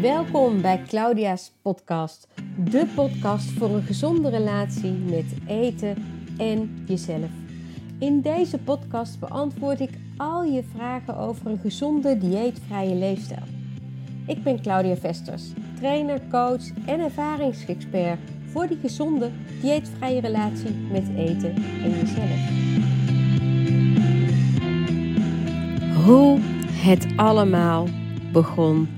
Welkom bij Claudia's podcast, de podcast voor een gezonde relatie met eten en jezelf. In deze podcast beantwoord ik al je vragen over een gezonde dieetvrije leefstijl. Ik ben Claudia Vesters, trainer, coach en ervaringsexpert voor die gezonde dieetvrije relatie met eten en jezelf. Hoe het allemaal begon.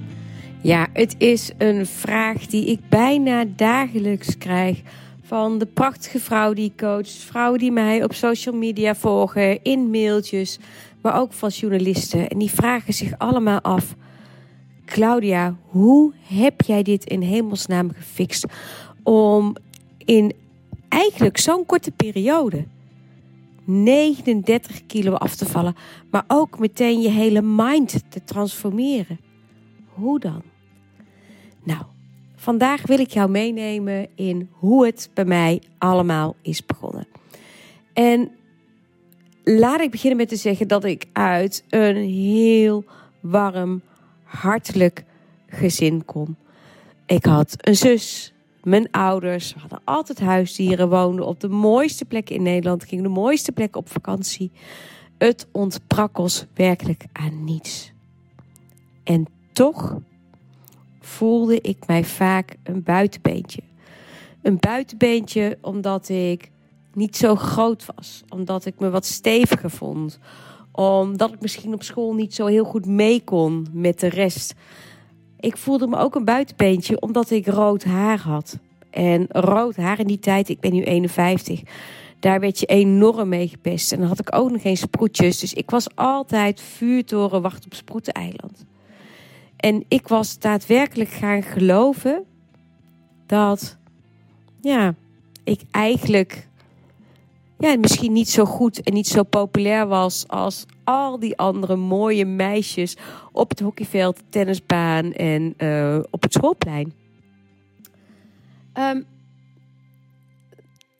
Ja, het is een vraag die ik bijna dagelijks krijg van de prachtige vrouw die ik coach, vrouwen die mij op social media volgen, in mailtjes, maar ook van journalisten. En die vragen zich allemaal af: Claudia, hoe heb jij dit in hemelsnaam gefixt om in eigenlijk zo'n korte periode 39 kilo af te vallen, maar ook meteen je hele mind te transformeren? Hoe dan? Nou, vandaag wil ik jou meenemen in hoe het bij mij allemaal is begonnen. En laat ik beginnen met te zeggen dat ik uit een heel warm, hartelijk gezin kom. Ik had een zus, mijn ouders, hadden altijd huisdieren, woonden op de mooiste plekken in Nederland, gingen de mooiste plekken op vakantie. Het ontbrak ons werkelijk aan niets. En toch voelde ik mij vaak een buitenbeentje. Een buitenbeentje omdat ik niet zo groot was, omdat ik me wat steviger vond, omdat ik misschien op school niet zo heel goed mee kon met de rest. Ik voelde me ook een buitenbeentje omdat ik rood haar had. En rood haar in die tijd, ik ben nu 51, daar werd je enorm mee gepest. En dan had ik ook nog geen sproetjes. Dus ik was altijd vuurtoren wacht op Sproeteneiland. En ik was daadwerkelijk gaan geloven dat ja, ik eigenlijk ja, misschien niet zo goed en niet zo populair was als al die andere mooie meisjes op het hockeyveld, tennisbaan en uh, op het schoolplein. Um,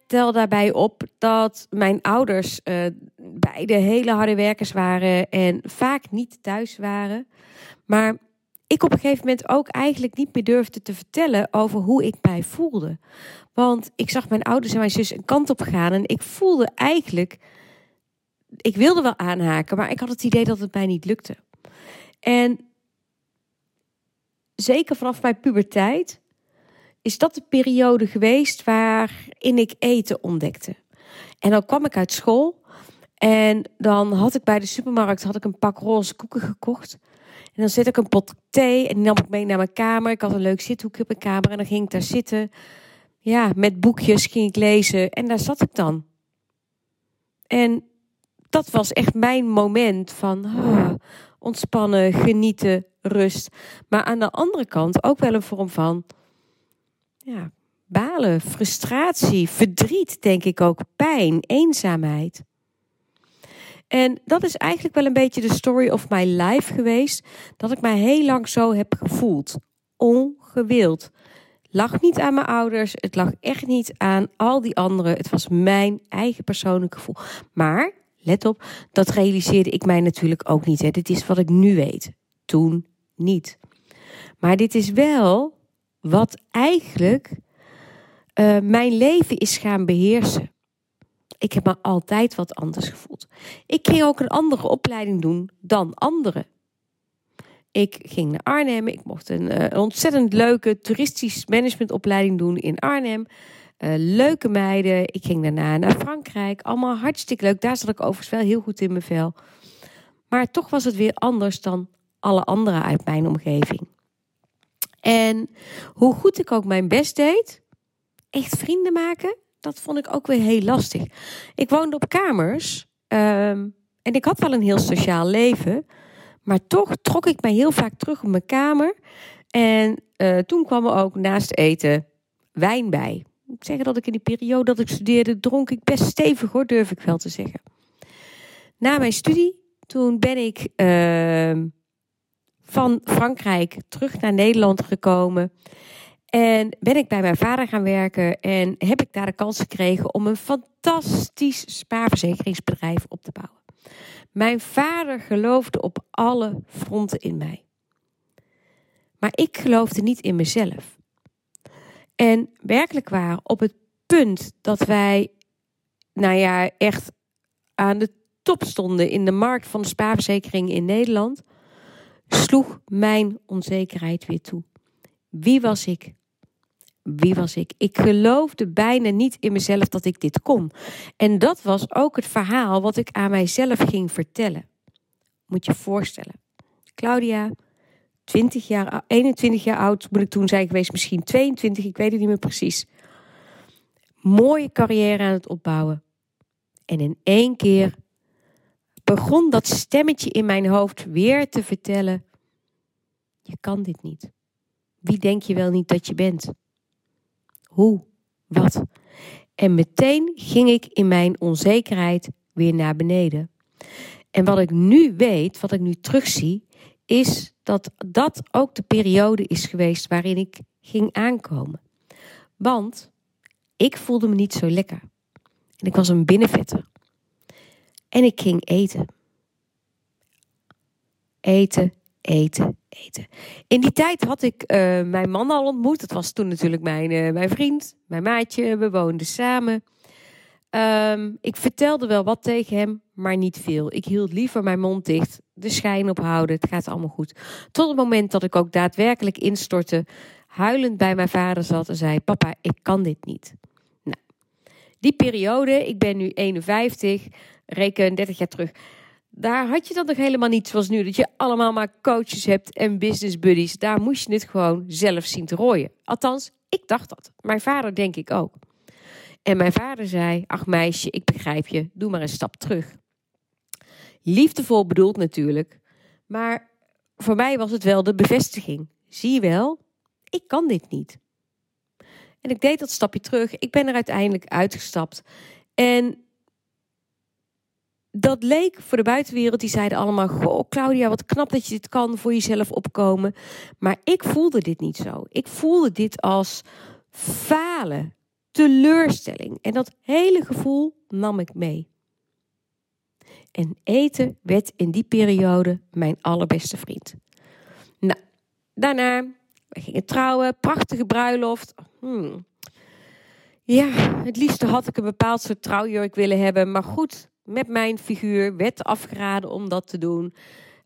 tel daarbij op dat mijn ouders uh, beide hele harde werkers waren en vaak niet thuis waren. Maar ik op een gegeven moment ook eigenlijk niet meer durfde te vertellen over hoe ik mij voelde. Want ik zag mijn ouders en mijn zus een kant op gaan en ik voelde eigenlijk, ik wilde wel aanhaken, maar ik had het idee dat het mij niet lukte. En zeker vanaf mijn puberteit is dat de periode geweest waarin ik eten ontdekte. En dan kwam ik uit school en dan had ik bij de supermarkt had ik een pak roze koeken gekocht. En dan zet ik een pot thee en die nam ik mee naar mijn kamer. Ik had een leuk zithoekje op mijn kamer en dan ging ik daar zitten. Ja, met boekjes ging ik lezen en daar zat ik dan. En dat was echt mijn moment van oh, ontspannen, genieten, rust. Maar aan de andere kant ook wel een vorm van ja, balen, frustratie, verdriet, denk ik ook, pijn, eenzaamheid. En dat is eigenlijk wel een beetje de story of my life geweest. Dat ik mij heel lang zo heb gevoeld. Ongewild. Lag niet aan mijn ouders. Het lag echt niet aan al die anderen. Het was mijn eigen persoonlijke gevoel. Maar, let op, dat realiseerde ik mij natuurlijk ook niet. Hè. Dit is wat ik nu weet. Toen niet. Maar dit is wel wat eigenlijk uh, mijn leven is gaan beheersen. Ik heb me altijd wat anders gevoeld. Ik ging ook een andere opleiding doen dan anderen. Ik ging naar Arnhem. Ik mocht een, een ontzettend leuke toeristisch managementopleiding doen in Arnhem. Uh, leuke meiden. Ik ging daarna naar Frankrijk. Allemaal hartstikke leuk. Daar zat ik overigens wel heel goed in mijn vel. Maar toch was het weer anders dan alle anderen uit mijn omgeving. En hoe goed ik ook mijn best deed, echt vrienden maken, dat vond ik ook weer heel lastig. Ik woonde op kamers um, en ik had wel een heel sociaal leven. Maar toch trok ik mij heel vaak terug op mijn kamer. En uh, toen kwam er ook naast eten wijn bij. Ik zeg dat ik in die periode dat ik studeerde, dronk ik best stevig hoor, durf ik wel te zeggen. Na mijn studie, toen ben ik uh, van Frankrijk terug naar Nederland gekomen. En ben ik bij mijn vader gaan werken en heb ik daar de kans gekregen om een fantastisch spaarverzekeringsbedrijf op te bouwen. Mijn vader geloofde op alle fronten in mij. Maar ik geloofde niet in mezelf. En werkelijk waar, op het punt dat wij, nou ja, echt aan de top stonden in de markt van de spaarverzekering in Nederland, sloeg mijn onzekerheid weer toe. Wie was ik? Wie was ik? Ik geloofde bijna niet in mezelf dat ik dit kon. En dat was ook het verhaal wat ik aan mijzelf ging vertellen. Moet je voorstellen. Claudia, 20 jaar, 21 jaar oud moet ik toen zijn geweest, misschien 22, ik weet het niet meer precies. Mooie carrière aan het opbouwen. En in één keer begon dat stemmetje in mijn hoofd weer te vertellen: Je kan dit niet. Wie denk je wel niet dat je bent? Hoe? Wat? En meteen ging ik in mijn onzekerheid weer naar beneden. En wat ik nu weet, wat ik nu terugzie, is dat dat ook de periode is geweest waarin ik ging aankomen. Want ik voelde me niet zo lekker. En ik was een binnenvetter. En ik ging eten. Eten, eten, eten. In die tijd had ik uh, mijn man al ontmoet. Dat was toen natuurlijk mijn, uh, mijn vriend, mijn maatje. We woonden samen. Um, ik vertelde wel wat tegen hem, maar niet veel. Ik hield liever mijn mond dicht, de schijn ophouden. Het gaat allemaal goed. Tot het moment dat ik ook daadwerkelijk instortte, huilend bij mijn vader zat en zei: Papa, ik kan dit niet. Nou, die periode, ik ben nu 51, reken 30 jaar terug daar had je dat nog helemaal niet zoals nu. Dat je allemaal maar coaches hebt en business buddies. Daar moest je het gewoon zelf zien te rooien. Althans, ik dacht dat. Mijn vader denk ik ook. En mijn vader zei: Ach meisje, ik begrijp je. Doe maar een stap terug. Liefdevol bedoeld natuurlijk. Maar voor mij was het wel de bevestiging. Zie je wel, ik kan dit niet. En ik deed dat stapje terug. Ik ben er uiteindelijk uitgestapt. En dat leek voor de buitenwereld, die zeiden allemaal: Goh, Claudia, wat knap dat je dit kan voor jezelf opkomen. Maar ik voelde dit niet zo. Ik voelde dit als falen, teleurstelling. En dat hele gevoel nam ik mee. En eten werd in die periode mijn allerbeste vriend. Nou, daarna, we gingen trouwen, prachtige bruiloft. Hmm. Ja, het liefste had ik een bepaald soort trouwjurk willen hebben. Maar goed, met mijn figuur werd afgeraden om dat te doen.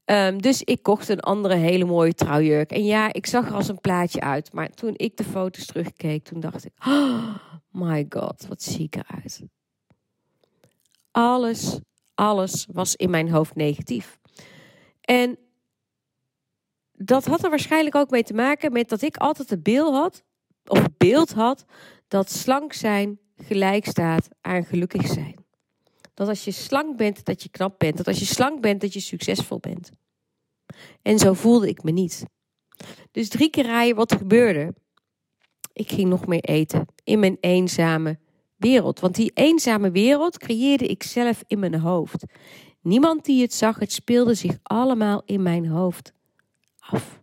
Um, dus ik kocht een andere hele mooie trouwjurk. En ja, ik zag er als een plaatje uit. Maar toen ik de foto's terugkeek, toen dacht ik... Oh my god, wat zie ik eruit. Alles, alles was in mijn hoofd negatief. En dat had er waarschijnlijk ook mee te maken met dat ik altijd het beeld had... of beeld had dat slank zijn gelijk staat aan gelukkig zijn. Dat als je slank bent, dat je knap bent. Dat als je slank bent, dat je succesvol bent. En zo voelde ik me niet. Dus drie keer rijden wat gebeurde. Ik ging nog meer eten in mijn eenzame wereld. Want die eenzame wereld creëerde ik zelf in mijn hoofd. Niemand die het zag, het speelde zich allemaal in mijn hoofd af.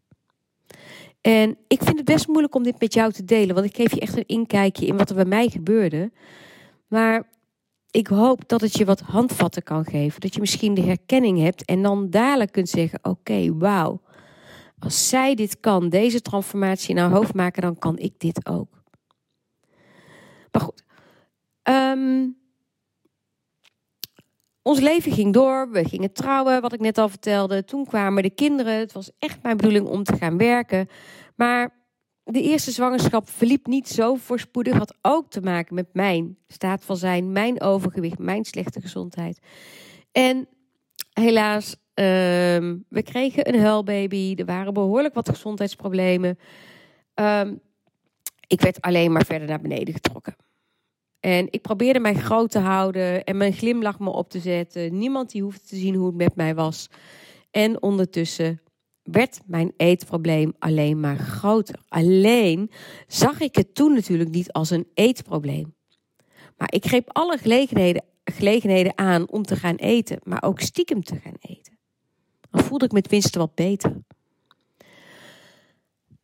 En ik vind het best moeilijk om dit met jou te delen, want ik geef je echt een inkijkje in wat er bij mij gebeurde. Maar ik hoop dat het je wat handvatten kan geven. Dat je misschien de herkenning hebt en dan dadelijk kunt zeggen: Oké, wauw. Als zij dit kan, deze transformatie in haar hoofd maken, dan kan ik dit ook. Maar goed. Um, ons leven ging door. We gingen trouwen, wat ik net al vertelde. Toen kwamen de kinderen. Het was echt mijn bedoeling om te gaan werken. Maar de eerste zwangerschap verliep niet zo voorspoedig. Had ook te maken met mijn staat van zijn, mijn overgewicht, mijn slechte gezondheid. En helaas, ehm, we kregen een huilbaby. Er waren behoorlijk wat gezondheidsproblemen. Um, ik werd alleen maar verder naar beneden getrokken. En ik probeerde mij groot te houden en mijn glimlach me op te zetten. Niemand die hoefde te zien hoe het met mij was. En ondertussen werd mijn eetprobleem alleen maar groter. Alleen zag ik het toen natuurlijk niet als een eetprobleem. Maar ik greep alle gelegenheden, gelegenheden aan om te gaan eten, maar ook stiekem te gaan eten. Dan voelde ik me tenminste wat beter.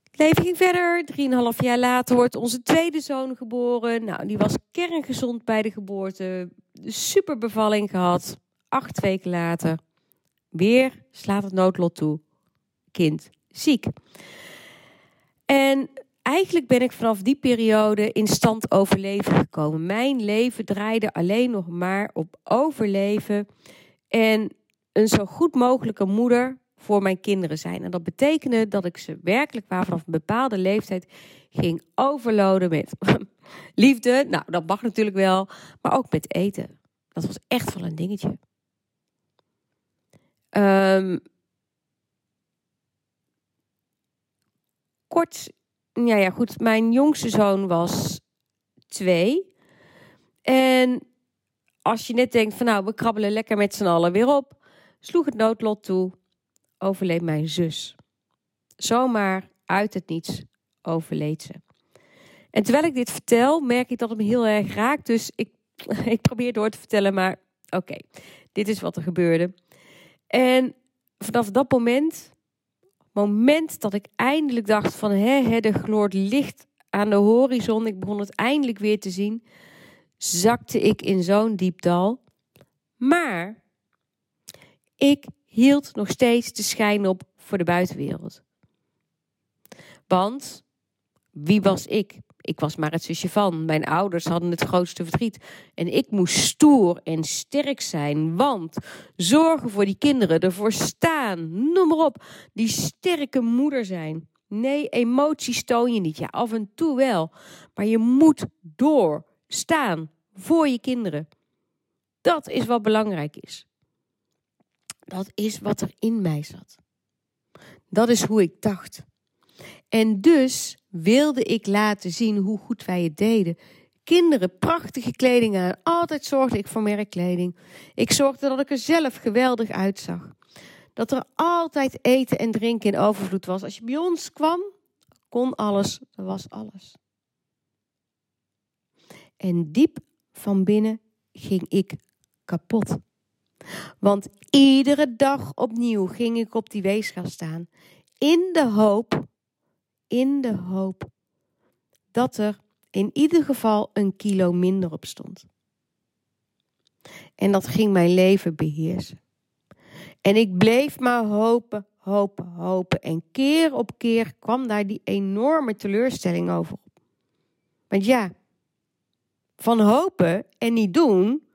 Het leven ging verder. Drieënhalf jaar later wordt onze tweede zoon geboren. Nou, die was kerngezond bij de geboorte. Super bevalling gehad. Acht weken later. Weer slaat het noodlot toe kind ziek. En eigenlijk ben ik vanaf die periode in stand overleven gekomen. Mijn leven draaide alleen nog maar op overleven en een zo goed mogelijke moeder voor mijn kinderen zijn. En dat betekende dat ik ze werkelijk waar vanaf een bepaalde leeftijd ging overloaden met liefde. Nou, dat mag natuurlijk wel, maar ook met eten. Dat was echt wel een dingetje. Um, kort, ja, ja, goed. Mijn jongste zoon was twee. En als je net denkt van nou, we krabbelen lekker met z'n allen weer op, sloeg het noodlot toe, overleed mijn zus. Zomaar uit het niets overleed ze. En terwijl ik dit vertel, merk ik dat het me heel erg raakt. Dus ik, ik probeer door te vertellen, maar oké, dit is wat er gebeurde. En vanaf dat moment, moment dat ik eindelijk dacht van hè, de gloort licht aan de horizon, ik begon het eindelijk weer te zien, zakte ik in zo'n diep dal. Maar ik hield nog steeds de schijn op voor de buitenwereld. Want wie was ik? Ik was maar het zusje van. Mijn ouders hadden het grootste verdriet. En ik moest stoer en sterk zijn. Want zorgen voor die kinderen, ervoor staan, noem maar op. Die sterke moeder zijn. Nee, emoties toon je niet. Ja, af en toe wel. Maar je moet doorstaan voor je kinderen. Dat is wat belangrijk is. Dat is wat er in mij zat. Dat is hoe ik dacht. En dus wilde ik laten zien hoe goed wij het deden. Kinderen prachtige kleding aan. Altijd zorgde ik voor merkkleding. Ik zorgde dat ik er zelf geweldig uitzag. Dat er altijd eten en drinken in overvloed was. Als je bij ons kwam, kon alles, er was alles. En diep van binnen ging ik kapot. Want iedere dag opnieuw ging ik op die weegschaal staan. In de hoop in de hoop dat er in ieder geval een kilo minder op stond. En dat ging mijn leven beheersen. En ik bleef maar hopen, hopen, hopen. En keer op keer kwam daar die enorme teleurstelling over op. Want ja, van hopen en niet doen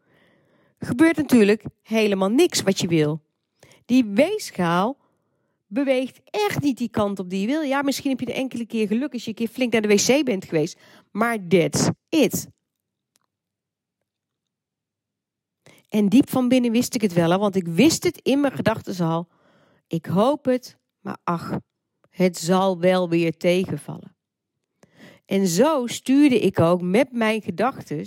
gebeurt natuurlijk helemaal niks wat je wil. Die weegschaal beweegt echt niet die kant op die je wil. Ja, misschien heb je de enkele keer geluk als je een keer flink naar de wc bent geweest. Maar that's it. En diep van binnen wist ik het wel, want ik wist het in mijn gedachten al. Ik hoop het, maar ach, het zal wel weer tegenvallen. En zo stuurde ik ook met mijn gedachten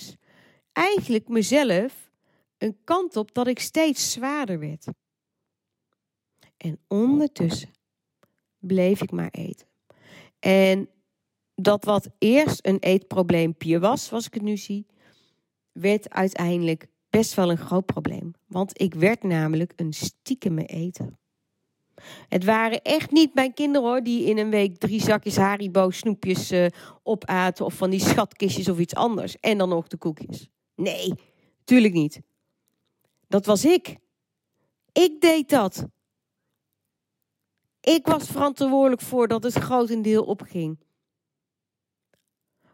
eigenlijk mezelf een kant op dat ik steeds zwaarder werd. En ondertussen bleef ik maar eten. En dat wat eerst een eetprobleempje was, zoals ik het nu zie, werd uiteindelijk best wel een groot probleem. Want ik werd namelijk een stiekeme eter. Het waren echt niet mijn kinderen hoor, die in een week drie zakjes Haribo snoepjes uh, opaten of van die schatkistjes of iets anders. En dan nog de koekjes. Nee, tuurlijk niet. Dat was ik. Ik deed dat. Ik was verantwoordelijk voor dat het grotendeel opging.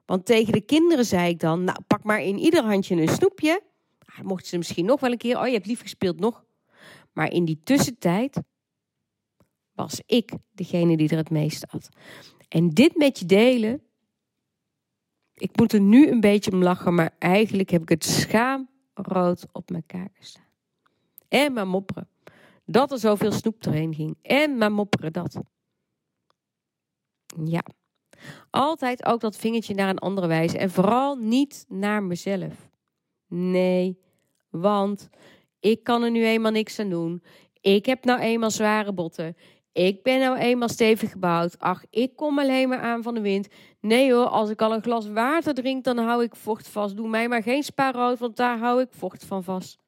Want tegen de kinderen zei ik dan, nou pak maar in ieder handje een snoepje. Ah, mochten ze misschien nog wel een keer, oh je hebt lief gespeeld nog. Maar in die tussentijd was ik degene die er het meeste had. En dit met je delen, ik moet er nu een beetje om lachen, maar eigenlijk heb ik het schaamrood op mijn kaken staan. En maar mopperen dat er zoveel snoep erheen ging. En maar mopperen dat. Ja. Altijd ook dat vingertje naar een andere wijze. En vooral niet naar mezelf. Nee, want ik kan er nu eenmaal niks aan doen. Ik heb nou eenmaal zware botten. Ik ben nou eenmaal stevig gebouwd. Ach, ik kom alleen maar aan van de wind. Nee hoor, als ik al een glas water drink, dan hou ik vocht vast. Doe mij maar geen spaarrood, want daar hou ik vocht van vast.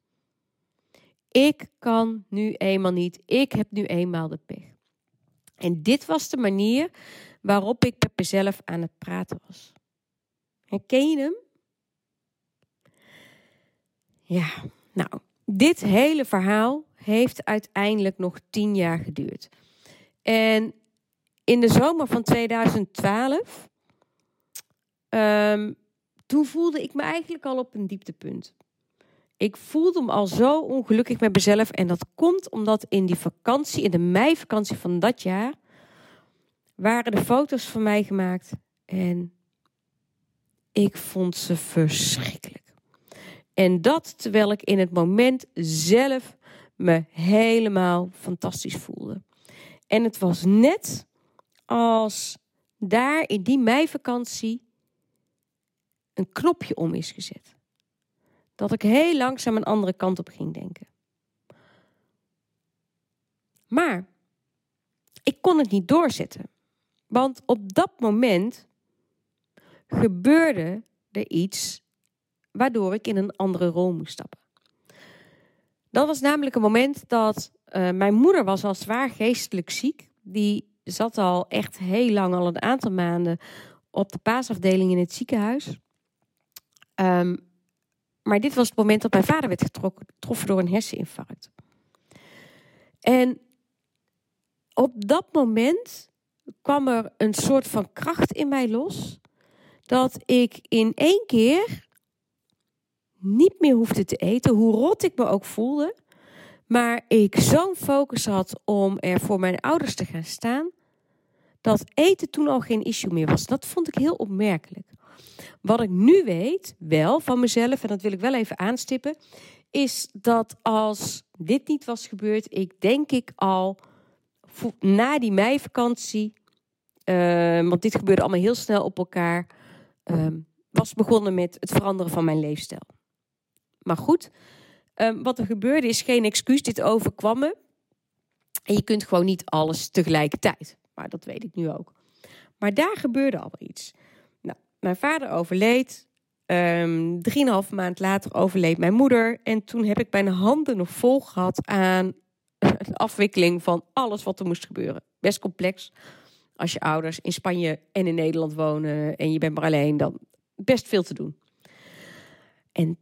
Ik kan nu eenmaal niet. Ik heb nu eenmaal de pech. En dit was de manier waarop ik met mezelf aan het praten was. Herken je hem? Ja, nou, dit hele verhaal heeft uiteindelijk nog tien jaar geduurd. En in de zomer van 2012, ehm, toen voelde ik me eigenlijk al op een dieptepunt. Ik voelde me al zo ongelukkig met mezelf. En dat komt omdat in die vakantie, in de meivakantie van dat jaar, waren de foto's van mij gemaakt. En ik vond ze verschrikkelijk. En dat terwijl ik in het moment zelf me helemaal fantastisch voelde. En het was net als daar in die meivakantie een knopje om is gezet. Dat ik heel langzaam een andere kant op ging denken. Maar ik kon het niet doorzetten. Want op dat moment gebeurde er iets waardoor ik in een andere rol moest stappen. Dat was namelijk een moment dat uh, mijn moeder was al zwaar geestelijk ziek. Die zat al echt heel lang, al een aantal maanden, op de paasafdeling in het ziekenhuis. Um, maar dit was het moment dat mijn vader werd getroffen door een herseninfarct. En op dat moment kwam er een soort van kracht in mij los. Dat ik in één keer niet meer hoefde te eten, hoe rot ik me ook voelde. Maar ik zo'n focus had om er voor mijn ouders te gaan staan, dat eten toen al geen issue meer was. Dat vond ik heel opmerkelijk. Wat ik nu weet, wel van mezelf, en dat wil ik wel even aanstippen, is dat als dit niet was gebeurd, ik denk ik al na die meivakantie, uh, want dit gebeurde allemaal heel snel op elkaar, uh, was begonnen met het veranderen van mijn leefstijl. Maar goed, um, wat er gebeurde is geen excuus, dit overkwam me. En je kunt gewoon niet alles tegelijkertijd. Maar dat weet ik nu ook. Maar daar gebeurde al iets. Mijn vader overleed. Um, drieënhalve maand later overleed mijn moeder. En toen heb ik mijn handen nog vol gehad aan de afwikkeling van alles wat er moest gebeuren. Best complex. Als je ouders in Spanje en in Nederland wonen en je bent maar alleen, dan best veel te doen. En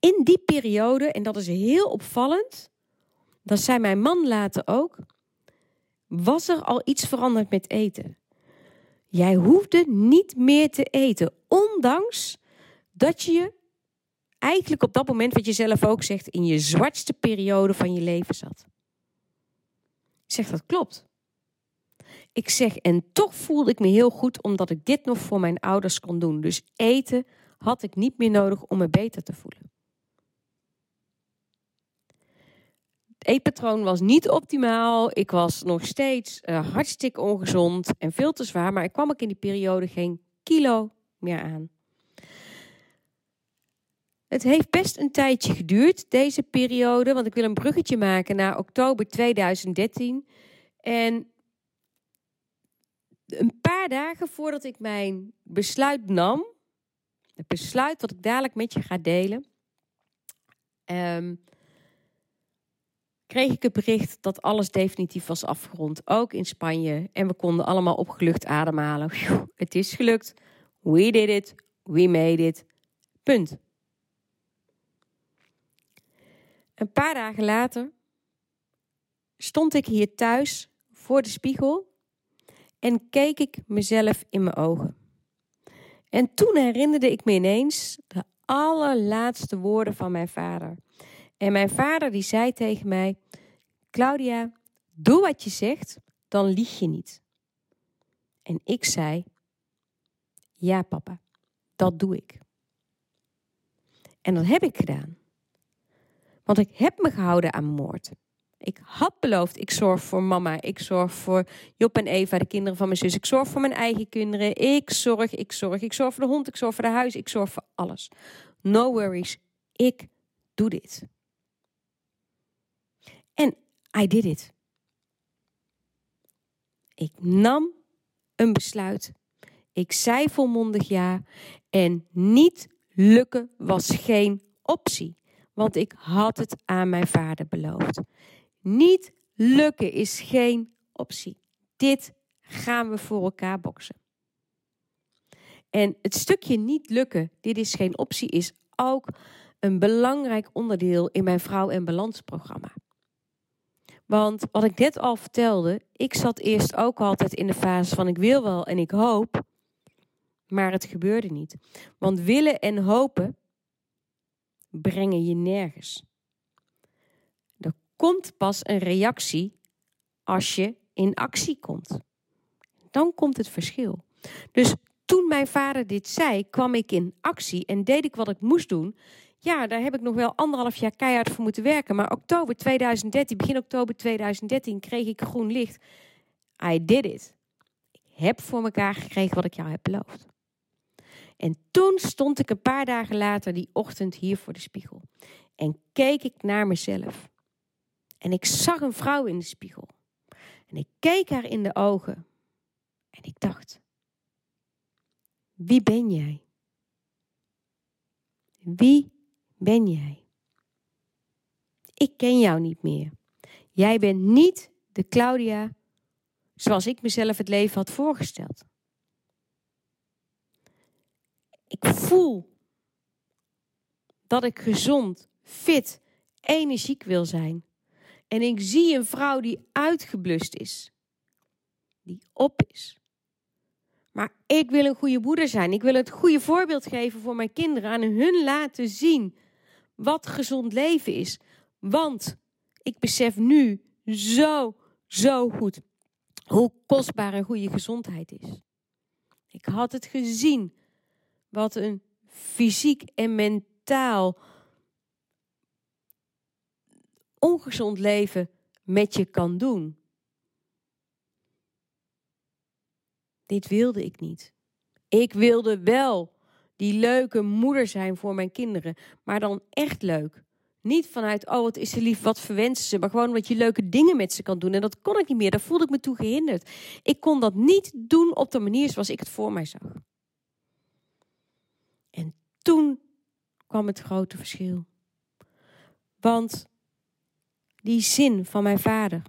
in die periode, en dat is heel opvallend, dat zei mijn man later ook, was er al iets veranderd met eten. Jij hoefde niet meer te eten, ondanks dat je eigenlijk op dat moment, wat je zelf ook zegt, in je zwartste periode van je leven zat. Ik zeg dat klopt. Ik zeg, en toch voelde ik me heel goed omdat ik dit nog voor mijn ouders kon doen. Dus eten had ik niet meer nodig om me beter te voelen. Eetpatroon was niet optimaal. Ik was nog steeds uh, hartstikke ongezond en veel te zwaar. Maar ik kwam ook in die periode geen kilo meer aan. Het heeft best een tijdje geduurd, deze periode. Want ik wil een bruggetje maken naar oktober 2013. En een paar dagen voordat ik mijn besluit nam. Het besluit wat ik dadelijk met je ga delen. Um, kreeg ik het bericht dat alles definitief was afgerond, ook in Spanje. En we konden allemaal opgelucht ademhalen. het is gelukt. We did it. We made it. Punt. Een paar dagen later stond ik hier thuis voor de spiegel en keek ik mezelf in mijn ogen. En toen herinnerde ik me ineens de allerlaatste woorden van mijn vader. En mijn vader die zei tegen mij: Claudia, doe wat je zegt, dan lieg je niet. En ik zei: Ja, papa, dat doe ik. En dat heb ik gedaan. Want ik heb me gehouden aan moord. Ik had beloofd, ik zorg voor mama, ik zorg voor Job en Eva, de kinderen van mijn zus. Ik zorg voor mijn eigen kinderen. Ik zorg, ik zorg, ik zorg voor de hond, ik zorg voor de huis, ik zorg voor alles. No worries, ik doe dit. I did it. Ik nam een besluit. Ik zei volmondig ja. En niet lukken was geen optie. Want ik had het aan mijn vader beloofd. Niet lukken is geen optie. Dit gaan we voor elkaar boksen. En het stukje niet lukken, dit is geen optie, is ook een belangrijk onderdeel in mijn Vrouw en Balans programma. Want wat ik net al vertelde, ik zat eerst ook altijd in de fase van ik wil wel en ik hoop, maar het gebeurde niet. Want willen en hopen brengen je nergens. Er komt pas een reactie als je in actie komt. Dan komt het verschil. Dus toen mijn vader dit zei, kwam ik in actie en deed ik wat ik moest doen. Ja, daar heb ik nog wel anderhalf jaar keihard voor moeten werken. Maar oktober 2013, begin oktober 2013, kreeg ik groen licht. I did it. Ik heb voor elkaar gekregen wat ik jou heb beloofd. En toen stond ik een paar dagen later die ochtend hier voor de spiegel. En keek ik naar mezelf. En ik zag een vrouw in de spiegel. En ik keek haar in de ogen. En ik dacht: Wie ben jij? Wie ben jij? Ik ken jou niet meer. Jij bent niet de Claudia zoals ik mezelf het leven had voorgesteld. Ik voel dat ik gezond, fit, energiek wil zijn. En ik zie een vrouw die uitgeblust is, die op is. Maar ik wil een goede moeder zijn. Ik wil het goede voorbeeld geven voor mijn kinderen. Aan hun laten zien wat gezond leven is. Want ik besef nu zo, zo goed hoe kostbaar een goede gezondheid is. Ik had het gezien wat een fysiek en mentaal ongezond leven met je kan doen. Dit wilde ik niet. Ik wilde wel die leuke moeder zijn voor mijn kinderen, maar dan echt leuk. Niet vanuit, oh wat is ze lief, wat verwensen ze, maar gewoon omdat je leuke dingen met ze kan doen. En dat kon ik niet meer, daar voelde ik me toe gehinderd. Ik kon dat niet doen op de manier zoals ik het voor mij zag. En toen kwam het grote verschil. Want die zin van mijn vader,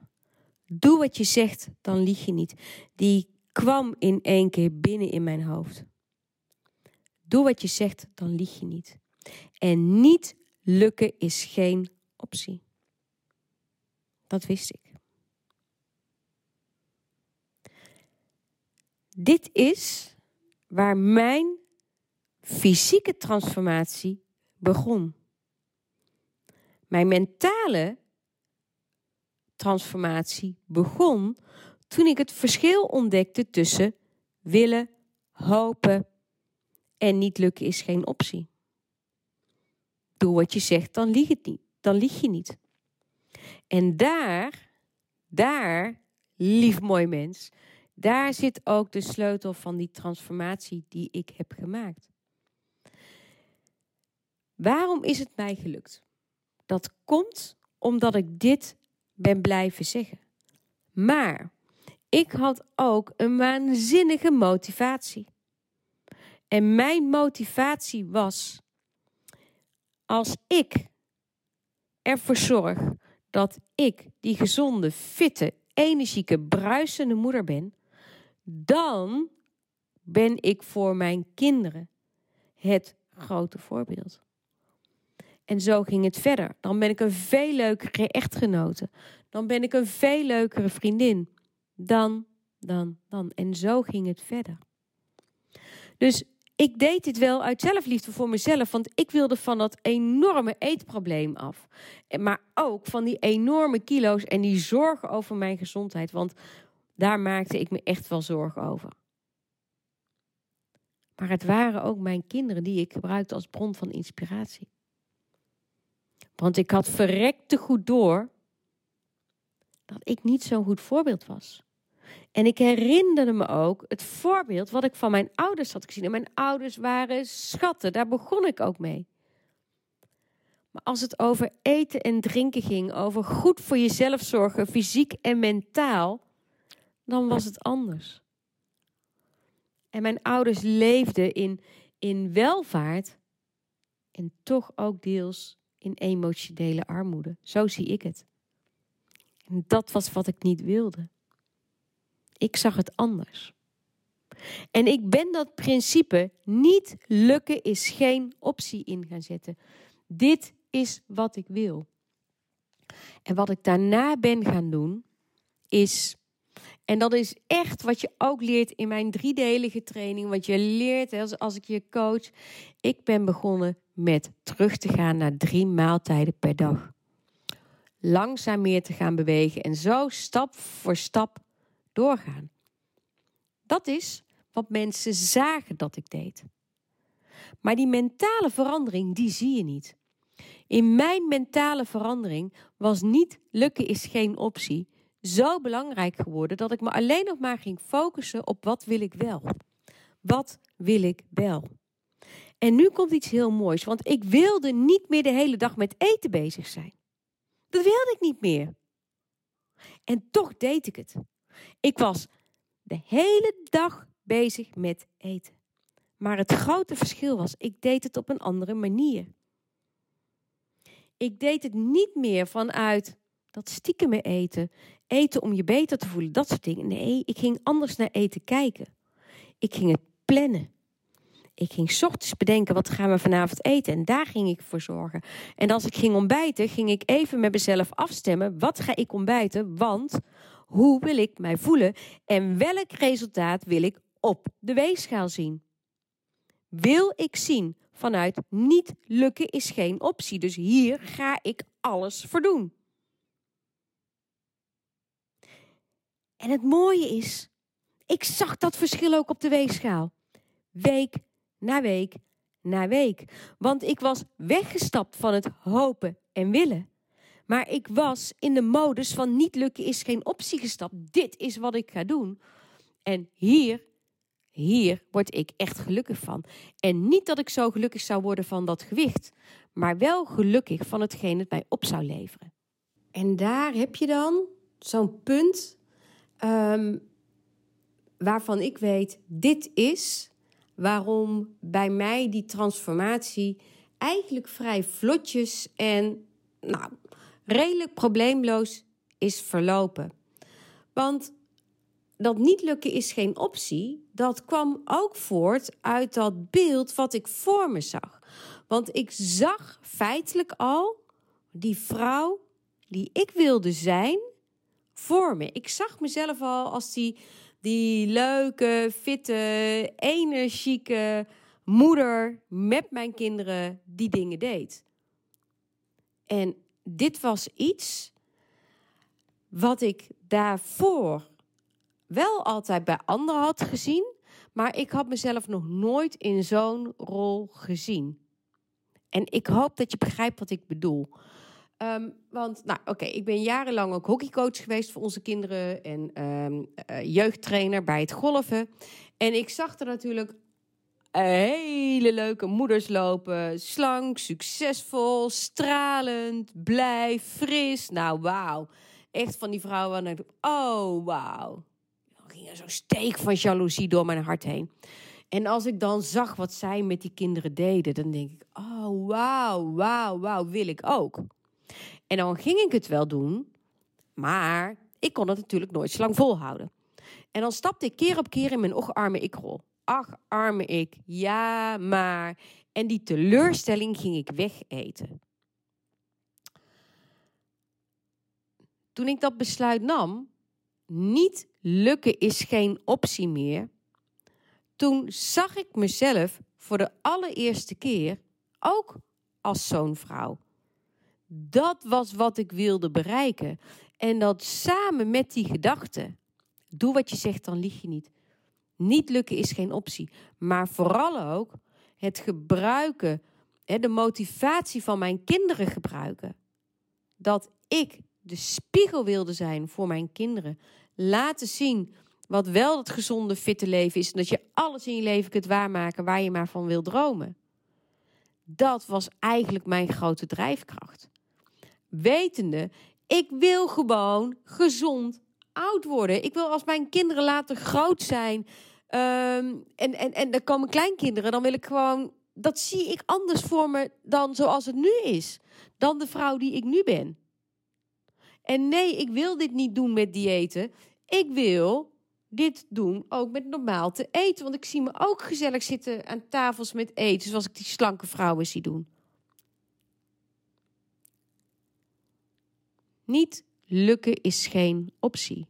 doe wat je zegt, dan lieg je niet, die kwam in één keer binnen in mijn hoofd. Doe wat je zegt, dan lieg je niet. En niet lukken is geen optie. Dat wist ik. Dit is waar mijn fysieke transformatie begon. Mijn mentale transformatie begon toen ik het verschil ontdekte tussen willen, hopen en niet lukken is geen optie. Doe wat je zegt, dan lieg niet. Dan lieg je niet. En daar, daar, lief mooi mens, daar zit ook de sleutel van die transformatie die ik heb gemaakt. Waarom is het mij gelukt? Dat komt omdat ik dit ben blijven zeggen. Maar ik had ook een waanzinnige motivatie. En mijn motivatie was: als ik ervoor zorg dat ik die gezonde, fitte, energieke, bruisende moeder ben, dan ben ik voor mijn kinderen het grote voorbeeld. En zo ging het verder. Dan ben ik een veel leukere echtgenote. Dan ben ik een veel leukere vriendin. Dan, dan, dan. En zo ging het verder. Dus ik deed dit wel uit zelfliefde voor mezelf, want ik wilde van dat enorme eetprobleem af. Maar ook van die enorme kilo's en die zorgen over mijn gezondheid, want daar maakte ik me echt wel zorgen over. Maar het waren ook mijn kinderen die ik gebruikte als bron van inspiratie. Want ik had verrekte goed door dat ik niet zo'n goed voorbeeld was. En ik herinnerde me ook het voorbeeld wat ik van mijn ouders had gezien. En mijn ouders waren schatten, daar begon ik ook mee. Maar als het over eten en drinken ging, over goed voor jezelf zorgen, fysiek en mentaal, dan was het anders. En mijn ouders leefden in, in welvaart en toch ook deels in emotionele armoede. Zo zie ik het. En dat was wat ik niet wilde. Ik zag het anders. En ik ben dat principe niet lukken is geen optie in gaan zetten. Dit is wat ik wil. En wat ik daarna ben gaan doen, is. En dat is echt wat je ook leert in mijn driedelige training. Wat je leert als, als ik je coach. Ik ben begonnen met terug te gaan naar drie maaltijden per dag. Langzaam meer te gaan bewegen en zo stap voor stap doorgaan. Dat is wat mensen zagen dat ik deed. Maar die mentale verandering, die zie je niet. In mijn mentale verandering was niet lukken is geen optie zo belangrijk geworden dat ik me alleen nog maar ging focussen op wat wil ik wel. Wat wil ik wel? En nu komt iets heel moois, want ik wilde niet meer de hele dag met eten bezig zijn. Dat wilde ik niet meer. En toch deed ik het. Ik was de hele dag bezig met eten. Maar het grote verschil was, ik deed het op een andere manier. Ik deed het niet meer vanuit dat stiekem eten, eten om je beter te voelen, dat soort dingen. Nee, ik ging anders naar eten kijken. Ik ging het plannen. Ik ging ochtends bedenken wat gaan we vanavond eten en daar ging ik voor zorgen. En als ik ging ontbijten, ging ik even met mezelf afstemmen. Wat ga ik ontbijten? Want hoe wil ik mij voelen en welk resultaat wil ik op de weegschaal zien? Wil ik zien vanuit niet lukken is geen optie. Dus hier ga ik alles voor doen. En het mooie is, ik zag dat verschil ook op de weegschaal. Week na week na week. Want ik was weggestapt van het hopen en willen. Maar ik was in de modus van niet lukken is geen optie gestapt. Dit is wat ik ga doen. En hier, hier word ik echt gelukkig van. En niet dat ik zo gelukkig zou worden van dat gewicht, maar wel gelukkig van hetgeen het mij op zou leveren. En daar heb je dan zo'n punt um, waarvan ik weet, dit is waarom bij mij die transformatie eigenlijk vrij vlotjes en nou, redelijk probleemloos is verlopen. Want dat niet lukken is geen optie. Dat kwam ook voort uit dat beeld wat ik voor me zag. Want ik zag feitelijk al die vrouw die ik wilde zijn voor me. Ik zag mezelf al als die, die leuke, fitte, energieke moeder met mijn kinderen die dingen deed. En dit was iets wat ik daarvoor wel altijd bij anderen had gezien, maar ik had mezelf nog nooit in zo'n rol gezien. En ik hoop dat je begrijpt wat ik bedoel. Um, want, nou, oké, ik ben jarenlang ook hockeycoach geweest voor onze kinderen en um, uh, jeugdtrainer bij het golven. En ik zag er natuurlijk hele leuke moeders lopen. Slank, succesvol, stralend, blij, fris. Nou, wauw. Echt van die vrouwen. En ik, oh, wauw. Er ging zo'n steek van jaloezie door mijn hart heen. En als ik dan zag wat zij met die kinderen deden, dan denk ik: oh, wauw, wauw, wauw, wil ik ook. En dan ging ik het wel doen, maar ik kon het natuurlijk nooit zo lang volhouden. En dan stapte ik keer op keer in mijn och arme ikrol. Ach, arme ik, ja, maar. En die teleurstelling ging ik wegeten. Toen ik dat besluit nam, niet lukken is geen optie meer. Toen zag ik mezelf voor de allereerste keer ook als zo'n vrouw. Dat was wat ik wilde bereiken. En dat samen met die gedachte. Doe wat je zegt, dan lieg je niet. Niet lukken is geen optie. Maar vooral ook het gebruiken, de motivatie van mijn kinderen gebruiken. Dat ik de spiegel wilde zijn voor mijn kinderen. Laten zien wat wel het gezonde, fitte leven is. En dat je alles in je leven kunt waarmaken waar je maar van wil dromen. Dat was eigenlijk mijn grote drijfkracht. Wetende, ik wil gewoon gezond oud worden. Ik wil als mijn kinderen later groot zijn. Um, en, en, en dan komen kleinkinderen, dan wil ik gewoon. Dat zie ik anders voor me dan zoals het nu is. Dan de vrouw die ik nu ben. En nee, ik wil dit niet doen met diëten. Ik wil dit doen ook met normaal te eten. Want ik zie me ook gezellig zitten aan tafels met eten. Zoals ik die slanke vrouwen zie doen. Niet lukken is geen optie.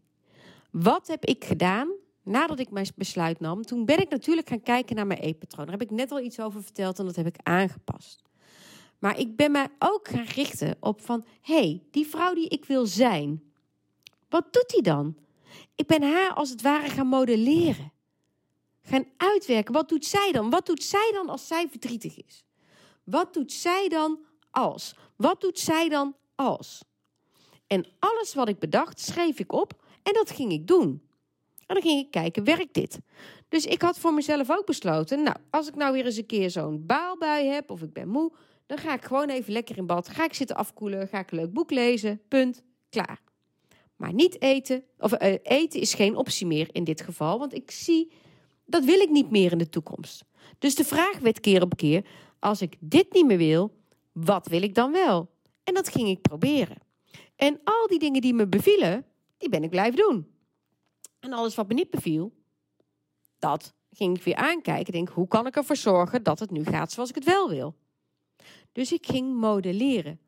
Wat heb ik gedaan nadat ik mijn besluit nam? Toen ben ik natuurlijk gaan kijken naar mijn eetpatroon. Daar heb ik net al iets over verteld en dat heb ik aangepast. Maar ik ben mij ook gaan richten op van... hey, die vrouw die ik wil zijn, wat doet die dan? Ik ben haar als het ware gaan modelleren. Gaan uitwerken. Wat doet zij dan? Wat doet zij dan als zij verdrietig is? Wat doet zij dan als? Wat doet zij dan als? En alles wat ik bedacht, schreef ik op en dat ging ik doen. En dan ging ik kijken, werkt dit? Dus ik had voor mezelf ook besloten, nou, als ik nou weer eens een keer zo'n baalbui heb of ik ben moe, dan ga ik gewoon even lekker in bad. Ga ik zitten afkoelen, ga ik een leuk boek lezen, punt, klaar. Maar niet eten, of uh, eten is geen optie meer in dit geval, want ik zie, dat wil ik niet meer in de toekomst. Dus de vraag werd keer op keer, als ik dit niet meer wil, wat wil ik dan wel? En dat ging ik proberen. En al die dingen die me bevielen, die ben ik blijven doen. En alles wat me niet beviel, dat ging ik weer aankijken. Denk, hoe kan ik ervoor zorgen dat het nu gaat zoals ik het wel wil? Dus ik ging modelleren.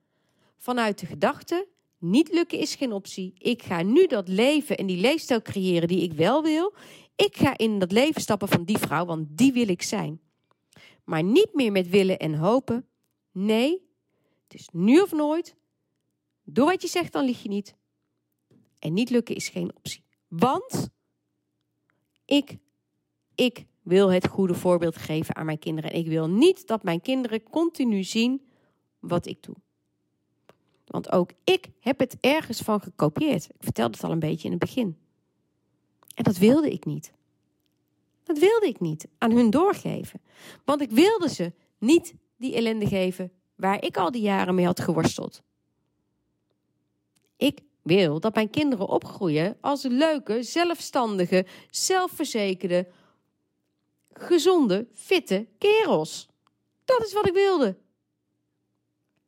Vanuit de gedachte, niet lukken is geen optie. Ik ga nu dat leven en die leefstijl creëren die ik wel wil. Ik ga in dat leven stappen van die vrouw, want die wil ik zijn. Maar niet meer met willen en hopen. Nee, het is nu of nooit. Doe wat je zegt, dan lieg je niet. En niet lukken is geen optie. Want ik, ik wil het goede voorbeeld geven aan mijn kinderen. En ik wil niet dat mijn kinderen continu zien wat ik doe. Want ook ik heb het ergens van gekopieerd. Ik vertelde het al een beetje in het begin. En dat wilde ik niet. Dat wilde ik niet aan hun doorgeven. Want ik wilde ze niet die ellende geven waar ik al die jaren mee had geworsteld. Ik wil dat mijn kinderen opgroeien als leuke, zelfstandige, zelfverzekerde, gezonde, fitte kerels. Dat is wat ik wilde.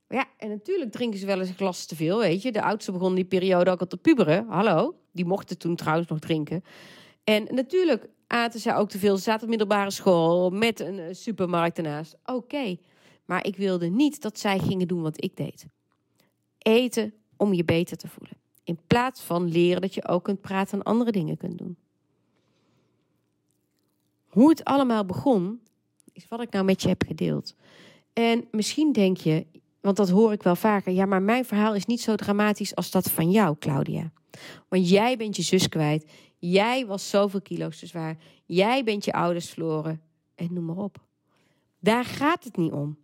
Ja, en natuurlijk drinken ze wel eens een glas te veel, weet je. De oudste begon die periode ook al te puberen. Hallo, die mochten toen trouwens nog drinken. En natuurlijk aten ze ook te veel. Ze zaten op middelbare school met een eh, supermarkt ernaast. Oké, maar ik wilde niet dat zij gingen doen wat ik deed. Eten om je beter te voelen. In plaats van leren dat je ook kunt praten en andere dingen kunt doen. Hoe het allemaal begon, is wat ik nou met je heb gedeeld. En misschien denk je, want dat hoor ik wel vaker, ja, maar mijn verhaal is niet zo dramatisch als dat van jou, Claudia. Want jij bent je zus kwijt, jij was zoveel kilo's te zwaar, jij bent je ouders verloren en noem maar op. Daar gaat het niet om.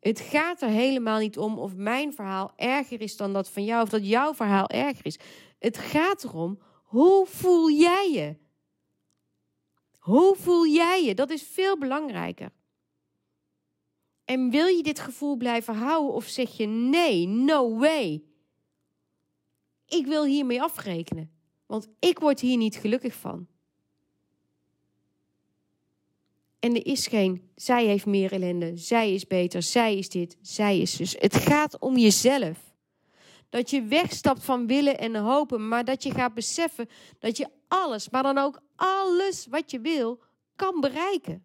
Het gaat er helemaal niet om of mijn verhaal erger is dan dat van jou of dat jouw verhaal erger is. Het gaat erom, hoe voel jij je? Hoe voel jij je? Dat is veel belangrijker. En wil je dit gevoel blijven houden of zeg je nee, no way? Ik wil hiermee afrekenen, want ik word hier niet gelukkig van. En er is geen, zij heeft meer ellende, zij is beter, zij is dit, zij is dus. Het gaat om jezelf. Dat je wegstapt van willen en hopen, maar dat je gaat beseffen dat je alles, maar dan ook alles wat je wil, kan bereiken.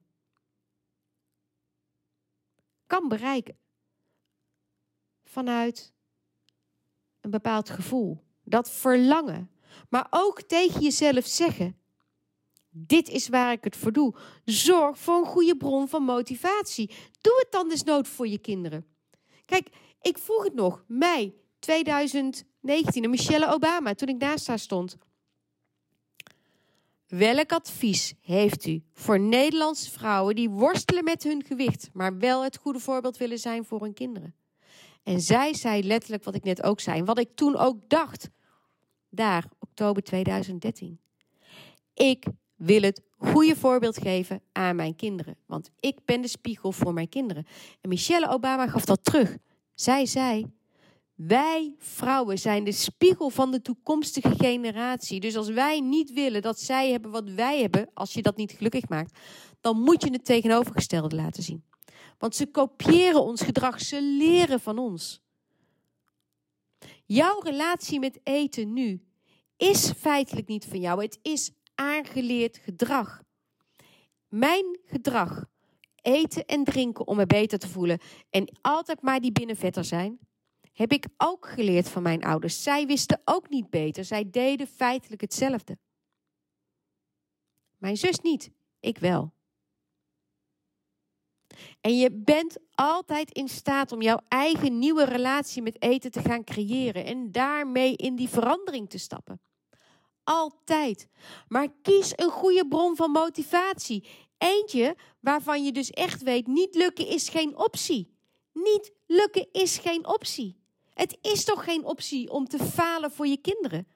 Kan bereiken. Vanuit een bepaald gevoel. Dat verlangen. Maar ook tegen jezelf zeggen: dit is waar ik het voor doe. Zorg voor een goede bron van motivatie. Doe het dan desnood voor je kinderen. Kijk, ik vroeg het nog, mei 2019, en Michelle Obama, toen ik naast haar stond. Welk advies heeft u voor Nederlandse vrouwen die worstelen met hun gewicht, maar wel het goede voorbeeld willen zijn voor hun kinderen? En zij zei letterlijk wat ik net ook zei, wat ik toen ook dacht, daar, oktober 2013. Ik wil het goede voorbeeld geven aan mijn kinderen. Want ik ben de spiegel voor mijn kinderen. En Michelle Obama gaf dat terug. Zij zei: Wij vrouwen zijn de spiegel van de toekomstige generatie. Dus als wij niet willen dat zij hebben wat wij hebben, als je dat niet gelukkig maakt, dan moet je het tegenovergestelde laten zien. Want ze kopiëren ons gedrag, ze leren van ons. Jouw relatie met eten nu is feitelijk niet van jou. Het is aangeleerd gedrag. Mijn gedrag, eten en drinken om me beter te voelen en altijd maar die binnenvetter zijn, heb ik ook geleerd van mijn ouders. Zij wisten ook niet beter. Zij deden feitelijk hetzelfde. Mijn zus niet, ik wel. En je bent altijd in staat om jouw eigen nieuwe relatie met eten te gaan creëren en daarmee in die verandering te stappen. Altijd. Maar kies een goede bron van motivatie. Eentje waarvan je dus echt weet: niet lukken is geen optie. Niet lukken is geen optie. Het is toch geen optie om te falen voor je kinderen?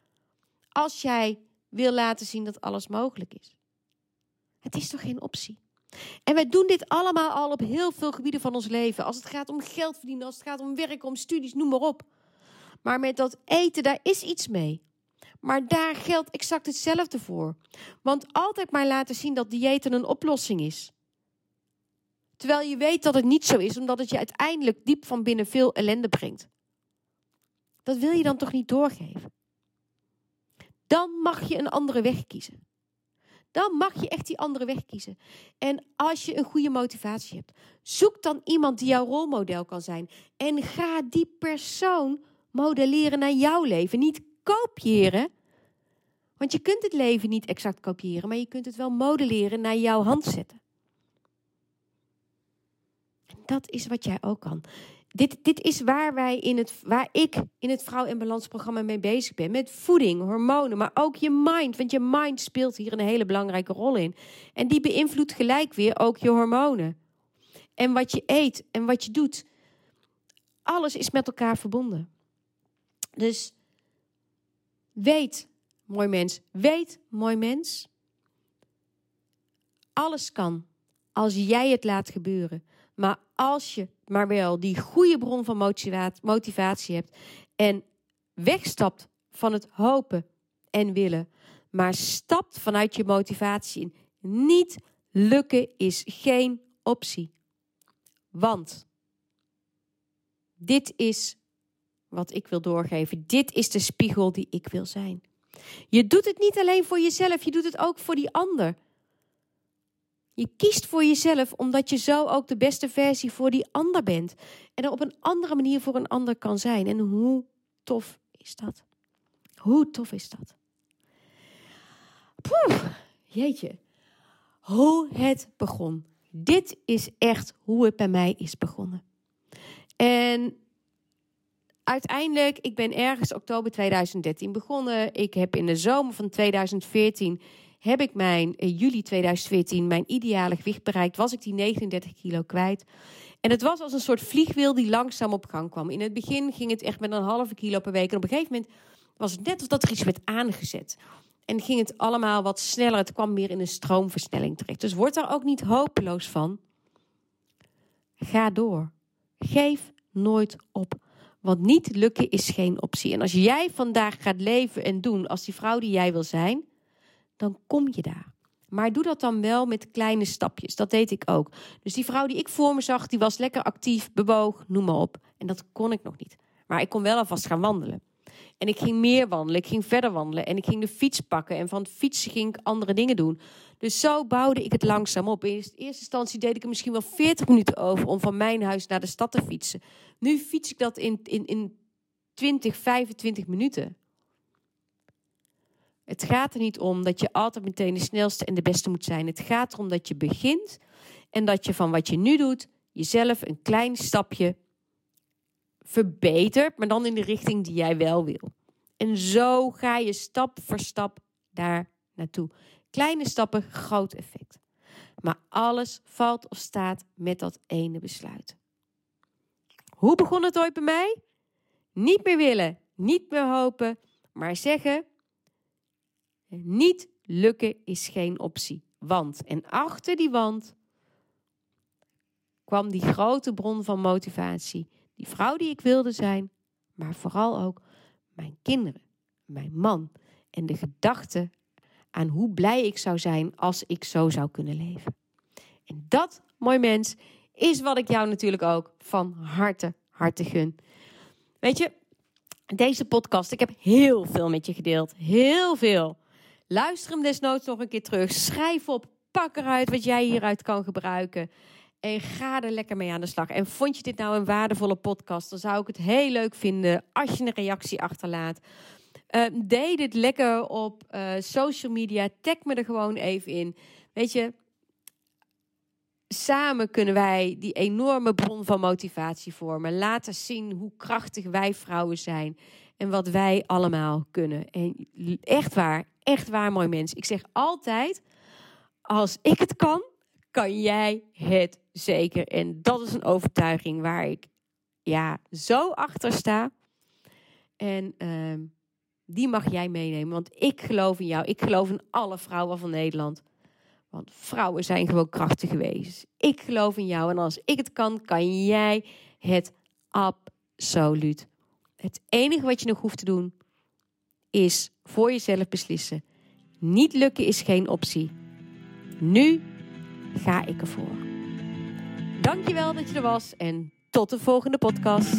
Als jij wil laten zien dat alles mogelijk is. Het is toch geen optie? En wij doen dit allemaal al op heel veel gebieden van ons leven. Als het gaat om geld verdienen, als het gaat om werken, om studies, noem maar op. Maar met dat eten, daar is iets mee. Maar daar geldt exact hetzelfde voor. Want altijd maar laten zien dat diëten een oplossing is. Terwijl je weet dat het niet zo is, omdat het je uiteindelijk diep van binnen veel ellende brengt. Dat wil je dan toch niet doorgeven? Dan mag je een andere weg kiezen. Dan mag je echt die andere weg kiezen. En als je een goede motivatie hebt, zoek dan iemand die jouw rolmodel kan zijn. En ga die persoon modelleren naar jouw leven. Niet kopiëren. Want je kunt het leven niet exact kopiëren, maar je kunt het wel modelleren naar jouw hand zetten. En dat is wat jij ook kan. Dit, dit is waar, wij in het, waar ik in het Vrouw in Balans programma mee bezig ben. Met voeding, hormonen, maar ook je mind. Want je mind speelt hier een hele belangrijke rol in. En die beïnvloedt gelijk weer ook je hormonen. En wat je eet en wat je doet. Alles is met elkaar verbonden. Dus weet, mooi mens, weet, mooi mens. Alles kan als jij het laat gebeuren. Maar als je maar wel die goede bron van motivatie hebt en wegstapt van het hopen en willen, maar stapt vanuit je motivatie in. Niet lukken is geen optie. Want dit is wat ik wil doorgeven. Dit is de spiegel die ik wil zijn. Je doet het niet alleen voor jezelf, je doet het ook voor die ander. Je kiest voor jezelf omdat je zo ook de beste versie voor die ander bent. En er op een andere manier voor een ander kan zijn. En hoe tof is dat? Hoe tof is dat? Jeetje. Hoe het begon. Dit is echt hoe het bij mij is begonnen. En uiteindelijk, ik ben ergens oktober 2013 begonnen. Ik heb in de zomer van 2014 heb ik mijn uh, juli 2014 mijn ideale gewicht bereikt. Was ik die 39 kilo kwijt. En het was als een soort vliegwiel die langzaam op gang kwam. In het begin ging het echt met een halve kilo per week. En op een gegeven moment was het net alsof dat er iets werd aangezet. En ging het allemaal wat sneller. Het kwam meer in een stroomversnelling terecht. Dus word daar ook niet hopeloos van. Ga door. Geef nooit op. Want niet lukken is geen optie. En als jij vandaag gaat leven en doen als die vrouw die jij wil zijn, dan kom je daar. Maar doe dat dan wel met kleine stapjes. Dat deed ik ook. Dus die vrouw die ik voor me zag, die was lekker actief, bewoog, noem maar op. En dat kon ik nog niet. Maar ik kon wel alvast gaan wandelen. En ik ging meer wandelen, ik ging verder wandelen en ik ging de fiets pakken. En van het fietsen ging ik andere dingen doen. Dus zo bouwde ik het langzaam op. In eerste instantie deed ik er misschien wel 40 minuten over om van mijn huis naar de stad te fietsen. Nu fiets ik dat in, in, in 20, 25 minuten. Het gaat er niet om dat je altijd meteen de snelste en de beste moet zijn. Het gaat erom dat je begint en dat je van wat je nu doet jezelf een klein stapje verbetert, maar dan in de richting die jij wel wil. En zo ga je stap voor stap daar naartoe. Kleine stappen, groot effect. Maar alles valt of staat met dat ene besluit. Hoe begon het ooit bij mij? Niet meer willen, niet meer hopen, maar zeggen: niet lukken is geen optie. Want, en achter die wand kwam die grote bron van motivatie. Die vrouw die ik wilde zijn, maar vooral ook mijn kinderen, mijn man en de gedachte aan hoe blij ik zou zijn als ik zo zou kunnen leven. En dat, mooi mens, is wat ik jou natuurlijk ook van harte, harte gun. Weet je, deze podcast, ik heb heel veel met je gedeeld. Heel veel. Luister hem desnoods nog een keer terug. Schrijf op, pak eruit wat jij hieruit kan gebruiken. En ga er lekker mee aan de slag. En vond je dit nou een waardevolle podcast? Dan zou ik het heel leuk vinden als je een reactie achterlaat. Uh, deel dit lekker op uh, social media. Tag me er gewoon even in. Weet je, samen kunnen wij die enorme bron van motivatie vormen. Laten zien hoe krachtig wij vrouwen zijn. En wat wij allemaal kunnen. En echt waar, echt waar, mooi mens. Ik zeg altijd: als ik het kan, kan jij het zeker. En dat is een overtuiging waar ik ja, zo achter sta. En uh, die mag jij meenemen. Want ik geloof in jou. Ik geloof in alle vrouwen van Nederland. Want vrouwen zijn gewoon krachtig geweest. Ik geloof in jou. En als ik het kan, kan jij het absoluut. Het enige wat je nog hoeft te doen, is voor jezelf beslissen. Niet lukken is geen optie. Nu ga ik ervoor. Dankjewel dat je er was en tot de volgende podcast.